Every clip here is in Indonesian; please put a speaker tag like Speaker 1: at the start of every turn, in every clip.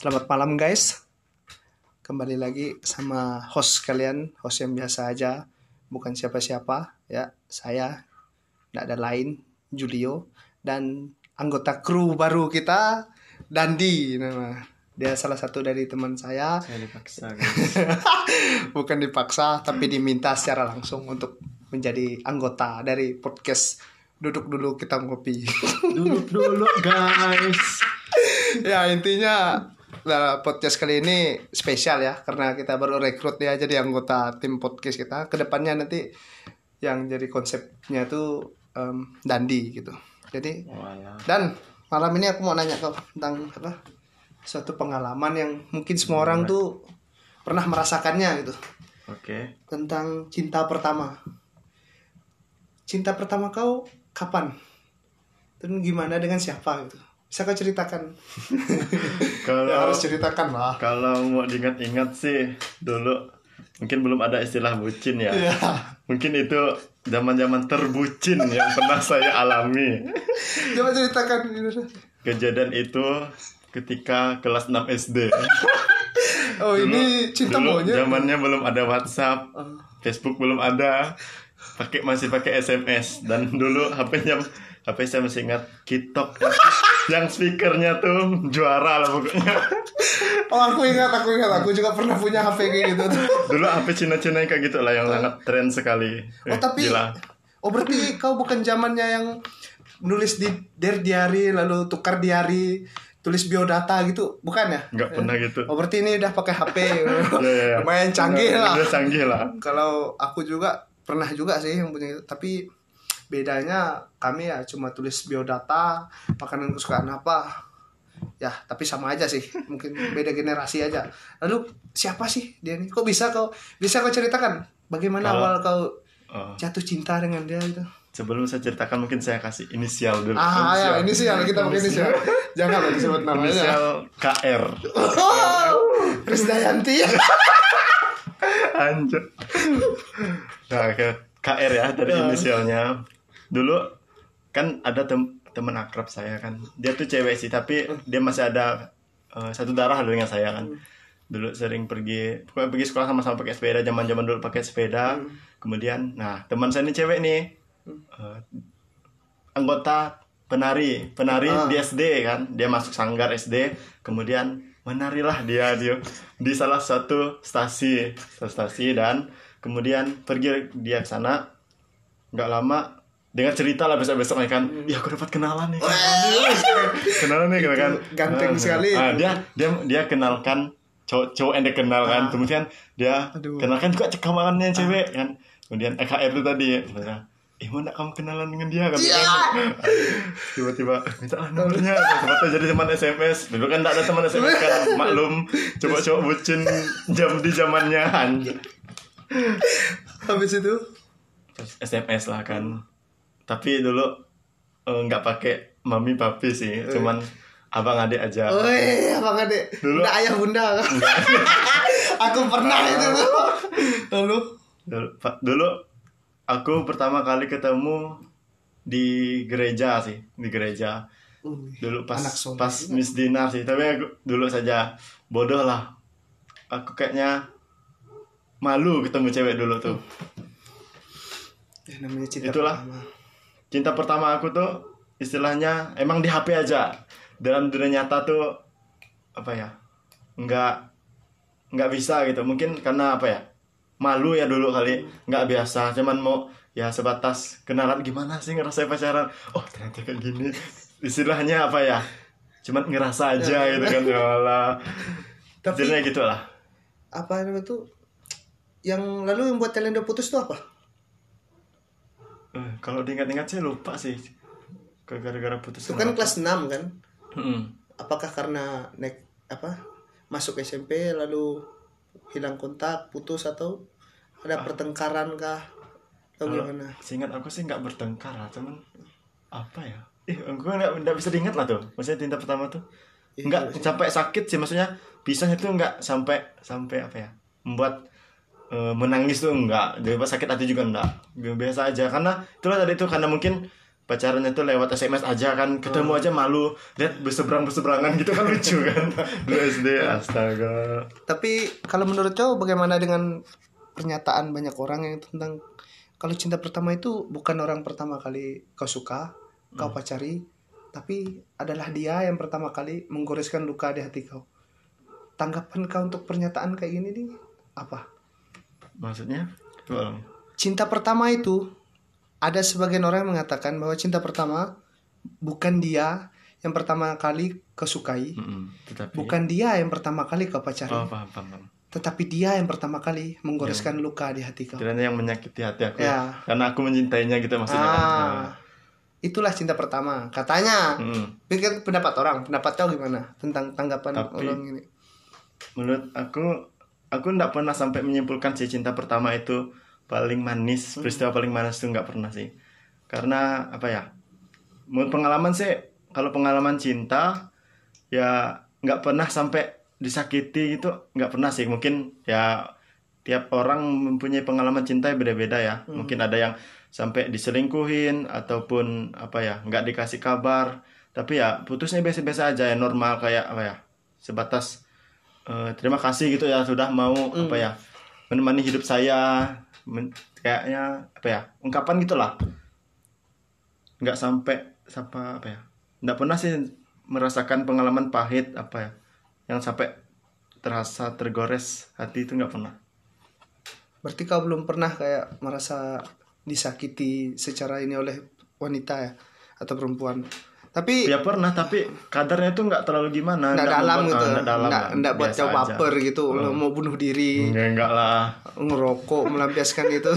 Speaker 1: Selamat malam guys. Kembali lagi sama host kalian, host yang biasa aja, bukan siapa-siapa ya. Saya tidak ada lain, Julio dan anggota kru baru kita, Dandi nama. Dia salah satu dari teman saya.
Speaker 2: Saya dipaksa guys.
Speaker 1: bukan dipaksa tapi diminta secara langsung untuk menjadi anggota dari podcast duduk dulu kita ngopi
Speaker 2: Duduk dulu guys.
Speaker 1: ya intinya nah, podcast kali ini spesial ya karena kita baru rekrut dia jadi anggota tim podcast kita ke depannya nanti yang jadi konsepnya tuh em, Dandi gitu jadi
Speaker 2: Walah.
Speaker 1: dan malam ini aku mau nanya kau tentang apa suatu pengalaman yang mungkin semua orang tuh pernah merasakannya gitu
Speaker 2: Oke.
Speaker 1: tentang cinta pertama. Cinta pertama kau kapan? Dan gimana dengan siapa gitu? Bisa kau ceritakan?
Speaker 2: Kalau
Speaker 1: Ya, harus ceritakan lah.
Speaker 2: kalau mau diingat-ingat sih dulu mungkin belum ada istilah bucin ya.
Speaker 1: Iya.
Speaker 2: Mungkin itu zaman-zaman terbucin yang pernah saya alami.
Speaker 1: Coba ceritakan.
Speaker 2: Kejadian itu ketika kelas 6 SD.
Speaker 1: Oh ini cinta
Speaker 2: dulu
Speaker 1: monyet.
Speaker 2: zamannya belum ada WhatsApp,
Speaker 1: Oh.
Speaker 2: Facebook belum ada. Pakai masih pakai SMS dan dulu HP-nya HP saya masih ingat Kitok yang speakernya tuh juara lah pokoknya.
Speaker 1: Oh aku ingat, aku ingat. Aku juga pernah punya HP kayak gitu.
Speaker 2: Dulu HP Cina-Cina kayak gitu lah yang sangat tren sekali.
Speaker 1: Oh
Speaker 2: Eh,
Speaker 1: tapi,
Speaker 2: gila.
Speaker 1: oh berarti kau bukan zamannya yang nulis di der diary lalu tukar diary tulis biodata gitu bukan ya?
Speaker 2: Nggak pernah gitu.
Speaker 1: Oh berarti ini udah pakai HP
Speaker 2: Ya, ya, ya.
Speaker 1: lumayan canggih lah.
Speaker 2: Udah canggih lah.
Speaker 1: Kalau aku juga pernah juga sih yang punya itu, tapi bedanya kami ya cuma tulis biodata, makanan kesukaan apa. Ya, tapi sama aja sih. Mungkin beda generasi aja. Lalu siapa sih dia nih? Kok bisa kau bisa kau ceritakan bagaimana
Speaker 2: Kalau-
Speaker 1: awal kau
Speaker 2: Oh,
Speaker 1: jatuh cinta dengan dia itu?
Speaker 2: sebelum saya ceritakan mungkin saya kasih inisial dulu.
Speaker 1: Ah, ya, ini sih yang kita pakai inisial. Jangan lah disebut namanya.
Speaker 2: Inisial KR.
Speaker 1: Oh, Krisdayanti.
Speaker 2: Anjir. Nah, KR ya dari
Speaker 1: Ya.
Speaker 2: inisialnya. Dulu kan ada tem teman akrab saya kan. Dia tuh cewek sih, tapi dia masih ada eh, satu darah dengan saya kan. Dulu sering pergi, pokoknya pergi sekolah sama-sama pakai sepeda. Zaman-zaman dulu pakai sepeda. Kemudian, nah teman saya ini cewek nih, eh, anggota penari, penari
Speaker 1: Ah.
Speaker 2: di SD kan. Dia masuk sanggar SD, kemudian menarilah dia dia di salah satu stasi, stasi dan kemudian pergi dia ke sana. Nggak lama dengan cerita lah besok besoknya kan, ya aku dapat kenalan nih, kenalan nih kan,
Speaker 1: ganteng
Speaker 2: Ah,
Speaker 1: sekali.
Speaker 2: ah, dia dia dia kenalkan cowok cowok yang dia kenal kan, kemudian dia
Speaker 1: Aduh.
Speaker 2: kenalkan juga cekamannya cewek kan, kemudian EKR itu tadi, sebenarnya eh mana kamu kenalan dengan dia? Kan? Tiba-tiba minta lah nomornya. Tiba-tiba jadi teman SMS dulu kan tak ada teman SMS kan. Maklum coba coba bucin jam di zamannya anjir
Speaker 1: Habis itu?
Speaker 2: SMS lah kan tapi dulu eh, nggak pakai mami papi sih cuman abang adik aja
Speaker 1: Woi, abang adek.
Speaker 2: Dulu-
Speaker 1: Udah ayah bunda. aku pernah itu. Lalu
Speaker 2: dulu, pa- dulu aku pertama kali ketemu di gereja sih di gereja dulu pas pas. Miss Dinar sih tapi aku dulu saja bodoh lah aku kayaknya malu ketemu cewek dulu tuh
Speaker 1: ya, namanya cinta
Speaker 2: Itulah.
Speaker 1: pertama.
Speaker 2: Cinta pertama aku tuh istilahnya emang di HP aja. Dalam dunia nyata tuh apa ya nggak nggak bisa gitu. Mungkin karena apa ya malu ya dulu kali nggak biasa. Cuman mau ya sebatas kenalan gimana sih ngerasa pacaran? Oh ternyata kayak gini. Istilahnya apa ya cuman ngerasa aja gitu kan ya Allah.
Speaker 1: Tapi-
Speaker 2: Jadinya gitu lah
Speaker 1: Apa namanya tuh? Yang lalu yang buat kalian udah putus tuh apa?
Speaker 2: Eh, kalau diingat-ingat saya lupa sih gara-gara putus
Speaker 1: Itu kan kelas 6 kan?
Speaker 2: Mm-mm.
Speaker 1: Apakah karena naik apa? Masuk SMP lalu hilang kontak, putus atau ada pertengkaran kah? Atau
Speaker 2: Kalau
Speaker 1: gimana?
Speaker 2: seingat aku sih nggak bertengkar lah, cuman apa ya? Ih, aku nggak nggak bisa diingat lah tuh. Maksudnya cinta pertama tuh
Speaker 1: Iya,
Speaker 2: nggak sampai sakit sih, maksudnya pisahnya tuh nggak sampai sampai apa ya? Membuat eh, menangis tuh enggak, jadi pas sakit hati juga enggak. Biasa aja. Karena itulah tadi tuh karena mungkin pacarannya tuh lewat SMS aja kan. Ketemu aja malu. Lihat berseberang berseberangan gitu kan lucu kan. Dulu SD astaga.
Speaker 1: Tapi kalau menurut cowok bagaimana dengan pernyataan banyak orang yang tentang kalau cinta pertama itu bukan orang pertama kali kau suka, kau pacari, tapi adalah dia yang pertama kali menggoreskan luka di hati kau. Tanggapan kau untuk pernyataan kayak gini nih apa?
Speaker 2: Maksudnya Coba ulang.
Speaker 1: Cinta pertama itu ada sebagian orang yang mengatakan bahwa cinta pertama bukan dia yang pertama kali kau sukai,
Speaker 2: Mm-mm. tetapi
Speaker 1: bukan dia yang pertama kali kau pacari,
Speaker 2: oh paham paham, paham.
Speaker 1: tetapi dia yang pertama kali menggoreskan luka di hati kau.
Speaker 2: kiranya yang menyakiti hati aku
Speaker 1: Ya.
Speaker 2: karena aku mencintainya gitu maksudnya kan.
Speaker 1: Ah, itulah cinta pertama katanya.
Speaker 2: Mm.
Speaker 1: Ini kan pendapat orang, pendapat kau gimana tentang tanggapan
Speaker 2: Tapi-
Speaker 1: orang ini?
Speaker 2: menurut aku aku nggak pernah sampai menyimpulkan si cinta pertama itu paling manis peristiwa paling manis itu nggak pernah sih. Karena apa ya menurut pengalaman sih kalau pengalaman cinta ya nggak pernah sampai disakiti itu nggak pernah sih. Mungkin ya tiap orang mempunyai pengalaman cinta yang beda-beda ya. Mungkin ada yang sampai diselingkuhin ataupun apa ya nggak dikasih kabar. Tapi ya putusnya biasa-biasa aja ya normal kayak apa ya sebatas eh, terima kasih gitu ya sudah mau apa ya menemani hidup saya Men- kayaknya apa ya ungkapan gitulah. Nggak sampai sampai apa ya nggak pernah sih merasakan pengalaman pahit apa ya yang sampai terasa tergores hati itu nggak pernah.
Speaker 1: Berarti kau belum pernah kayak merasa disakiti secara ini oleh wanita ya atau perempuan. Tapi
Speaker 2: ya pernah tapi kadarnya itu nggak terlalu gimana
Speaker 1: nggak dalam
Speaker 2: membuat-
Speaker 1: gitu,
Speaker 2: ah, nggak dalam
Speaker 1: nggak buat
Speaker 2: aja.
Speaker 1: baper gitu, mau bunuh diri,
Speaker 2: enggak enggak lah.
Speaker 1: Ngerokok, melampiaskan itu,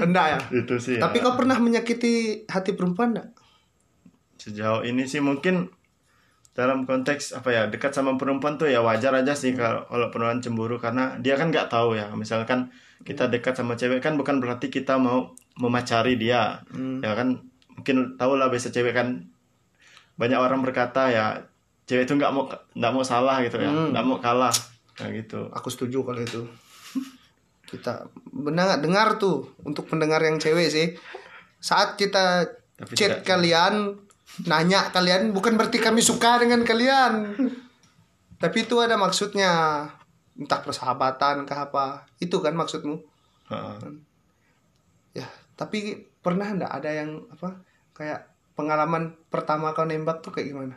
Speaker 1: enggak ya.
Speaker 2: itu sih ya.
Speaker 1: Tapi kau pernah menyakiti hati perempuan enggak?
Speaker 2: sejauh ini sih mungkin dalam konteks apa ya dekat sama perempuan tuh ya wajar aja sih kalau kalau perempuan cemburu karena dia kan nggak tahu ya. Misalkan kita dekat sama cewek kan bukan berarti kita mau memacari dia. Ya kan mungkin tahu lah biasa cewek kan banyak orang berkata ya cewek itu nggak mau nggak mau salah gitu ya nggak mau kalah kayak gitu
Speaker 1: Aku setuju kalau itu. Kita benar dengar tuh untuk pendengar yang cewek sih. Saat kita
Speaker 2: Tapi
Speaker 1: chat
Speaker 2: tidak-
Speaker 1: kalian, nanya kalian bukan berarti kami suka dengan kalian. Tapi itu ada maksudnya. Entah persahabatan kah apa. Itu kan maksudmu.
Speaker 2: Heeh.
Speaker 1: Ya, tapi pernah ndak ada yang apa? Kayak pengalaman pertama kau nembak tuh kayak gimana?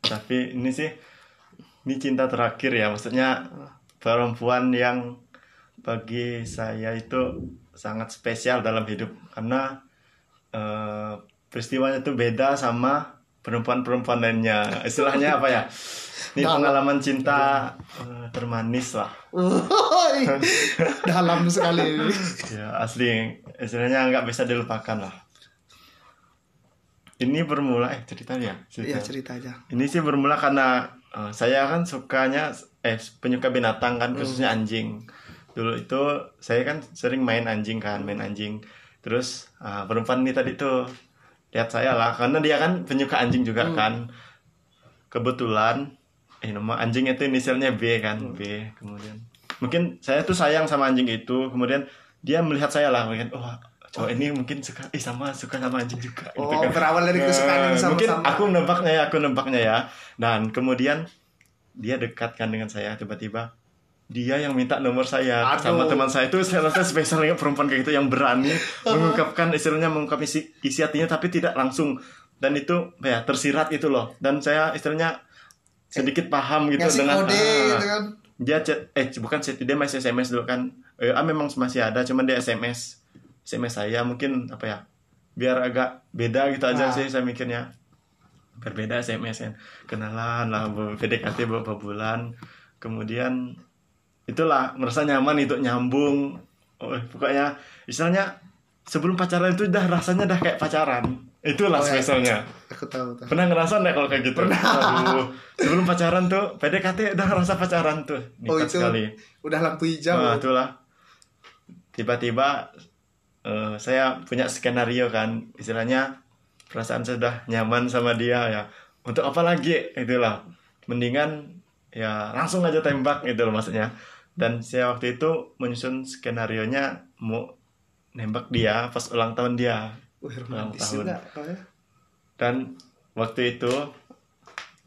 Speaker 2: tapi ini sih ini cinta terakhir ya. Maksudnya perempuan yang bagi saya itu sangat spesial dalam hidup. Karena eh, peristiwanya itu beda sama perempuan-perempuan lainnya. Istilahnya apa ya? Ini
Speaker 1: Dalam.
Speaker 2: pengalaman cinta eh, termanis lah.
Speaker 1: Dalam sekali.
Speaker 2: ya asli. Istilahnya nggak bisa dilupakan lah ini bermula eh cerita ya
Speaker 1: Iya cerita aja.
Speaker 2: Ini sih bermula karena eh, saya kan sukanya eh penyuka binatang kan khususnya anjing. Dulu itu saya kan sering main anjing kan, main anjing. Terus ah, perempuan ini tadi tuh lihat saya lah karena dia kan penyuka anjing juga kan. Kebetulan eh nama anjing itu inisialnya B kan, B. Kemudian mungkin saya tuh sayang sama anjing itu, kemudian dia melihat saya lah mungkin oh cowok ini mungkin suka eh sama suka sama anjing juga
Speaker 1: Oh,
Speaker 2: gitu kan.
Speaker 1: berawal dari kesukaan yang
Speaker 2: Nah, mungkin
Speaker 1: sama-sama.
Speaker 2: aku nebaknya ya aku nebaknya ya dan kemudian dia dekatkan dengan saya tiba-tiba dia yang minta nomor saya
Speaker 1: Aduh.
Speaker 2: sama teman saya itu saya rasa spesial banget perempuan kayak gitu yang berani mengungkapkan istilahnya mengungkap isi, isi hatinya tapi tidak langsung dan itu ya tersirat itu loh dan saya istilahnya sedikit paham gitu
Speaker 1: Ngasih
Speaker 2: dengan
Speaker 1: kode
Speaker 2: ah,
Speaker 1: gitu kan.
Speaker 2: dia chat eh bukan chat dia masih SMS dulu kan eh, ah memang masih ada cuman dia SMS SMS saya mungkin apa ya biar agak beda gitu aja
Speaker 1: Ah.
Speaker 2: sih saya mikirnya berbeda SMS kan kenalan lah PDKT beberapa bulan kemudian itulah merasa nyaman itu nyambung oh, pokoknya istilahnya sebelum pacaran itu udah rasanya udah kayak pacaran itulah
Speaker 1: Oh, ya.
Speaker 2: spesialnya
Speaker 1: Aku tahu tahu.
Speaker 2: pernah ngerasa nggak kalau kayak gitu Pernah. sebelum pacaran tuh PDKT udah ngerasa pacaran tuh
Speaker 1: Oh
Speaker 2: nikmat
Speaker 1: itu
Speaker 2: sekali
Speaker 1: udah lampu hijau.
Speaker 2: Nah, itulah. Tiba-tiba eh, saya punya skenario kan, istilahnya perasaan saya sudah nyaman sama dia ya. Untuk apa lagi? Itulah. Mendingan ya langsung aja tembak gitu loh maksudnya. Dan saya waktu itu menyusun skenario nya mau nembak dia pas ulang tahun dia.
Speaker 1: Wih,
Speaker 2: ulang tahun.
Speaker 1: juga ya.
Speaker 2: dan waktu itu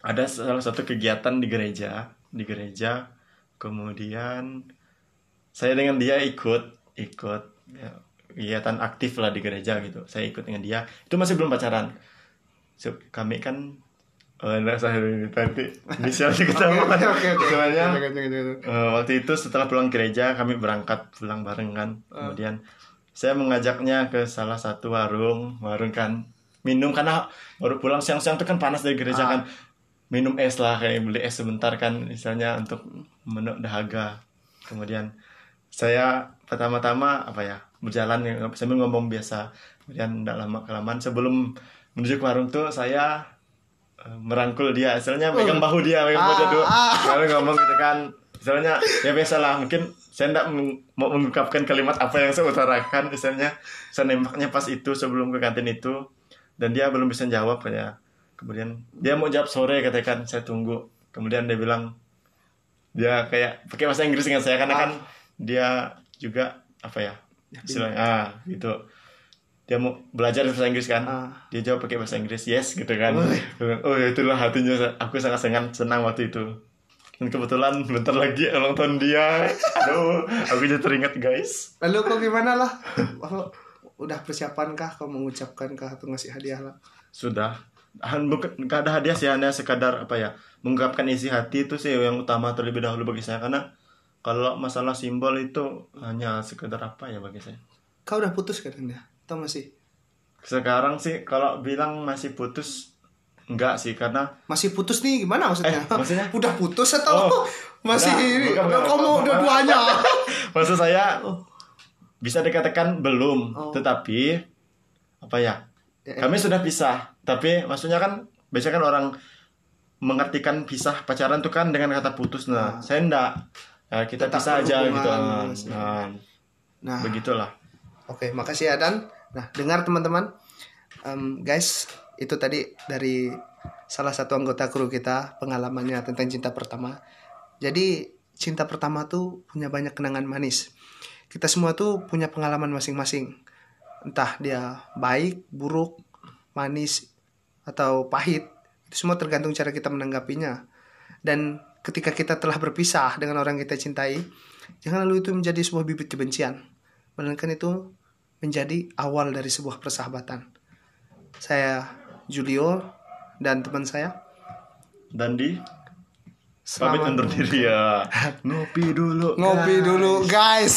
Speaker 2: ada salah satu kegiatan di gereja di gereja kemudian saya dengan dia ikut ikut ya, kegiatan aktif lah di gereja gitu. Saya ikut dengan dia. Itu masih belum pacaran. So, kami kan oh, enggak saya nanti bisa ketahuan
Speaker 1: Oke, oke, oke.
Speaker 2: Soalnya. Eh, waktu itu setelah pulang gereja kami berangkat pulang bareng kan. Kemudian saya mengajaknya ke salah satu warung warung kan. Minum karena baru pulang siang-siang itu kan panas dari gereja
Speaker 1: Ah.
Speaker 2: kan. Minum es lah kayak beli es sebentar kan misalnya untuk menuk dahaga. Kemudian saya pertama-tama apa ya berjalan ya, sambil ngomong biasa. Kemudian tidak lama kelamaan sebelum menuju ke warung tuh saya eh, merangkul dia. Istilahnya megang bahu dia megang bahu dia dulu.
Speaker 1: Ah,
Speaker 2: lalu ngomong gitu kan. Misalnya ya biasalah mungkin saya tidak mau mengungkapkan kalimat apa yang saya utarakan. Misalnya saya nembaknya pas itu sebelum ke kantin itu dan dia belum bisa jawab ya. Kemudian dia mau jawab sore katakan saya tunggu. Kemudian dia bilang dia kayak pakai bahasa Inggris dengan saya karena kan dia juga apa ya istilahnya ah gitu. Dia mau belajar bahasa Inggris kan?
Speaker 1: Ah.
Speaker 2: dia jawab pakai bahasa Inggris yes gitu kan. Oh ya itulah hatinya aku sangat senang senang waktu itu. Dan kebetulan bentar lagi ulang tahun dia. Aduh aku jadi teringat guys.
Speaker 1: Lalu kau gimana lah? Oh, udah persiapan kah? Kau mengucapkan kah atau ngasih hadiah lah?
Speaker 2: sudah. Bukan nggak ada hadiah sih hanya sekadar apa ya mengungkapkan isi hati itu sih yang utama terlebih dahulu bagi saya. Karena kalau masalah simbol itu hanya sekedar apa ya bagi saya
Speaker 1: Kau udah putus kan ya? Atau masih?
Speaker 2: sekarang sih kalau bilang masih putus enggak sih karena
Speaker 1: Masih putus nih gimana maksudnya?
Speaker 2: Eh, maksudnya?
Speaker 1: udah putus atau
Speaker 2: Oh,
Speaker 1: masih
Speaker 2: enggak, bukan,
Speaker 1: udah dua-duanya?
Speaker 2: maksud saya bisa dikatakan belum
Speaker 1: Oh.
Speaker 2: tetapi apa ya
Speaker 1: Ya,
Speaker 2: kami sudah pisah tapi maksudnya kan biasanya kan orang mengartikan pisah pacaran tuh kan dengan kata putus nah saya enggak ya, kita
Speaker 1: Tetap
Speaker 2: pisah aja gitu
Speaker 1: Mas.
Speaker 2: nah,
Speaker 1: Nah,
Speaker 2: begitulah
Speaker 1: Oke, makasih ya Dan. Nah, dengar teman-teman, Em, guys, itu tadi dari salah satu anggota kru kita pengalamannya tentang cinta pertama. Jadi cinta pertama tuh punya banyak kenangan manis. Kita semua tuh punya pengalaman masing-masing. Entah dia baik, buruk, manis, atau pahit. Itu semua tergantung cara kita menanggapinya. Dan ketika kita telah berpisah dengan orang yang kita cintai, jangan lalu itu menjadi sebuah bibit kebencian. Melainkan itu menjadi awal dari sebuah persahabatan. Saya Julio dan teman saya
Speaker 2: dan di pamit
Speaker 1: Selamat
Speaker 2: undur diri ya ngopi dulu
Speaker 1: ngopi
Speaker 2: guys.
Speaker 1: dulu guys.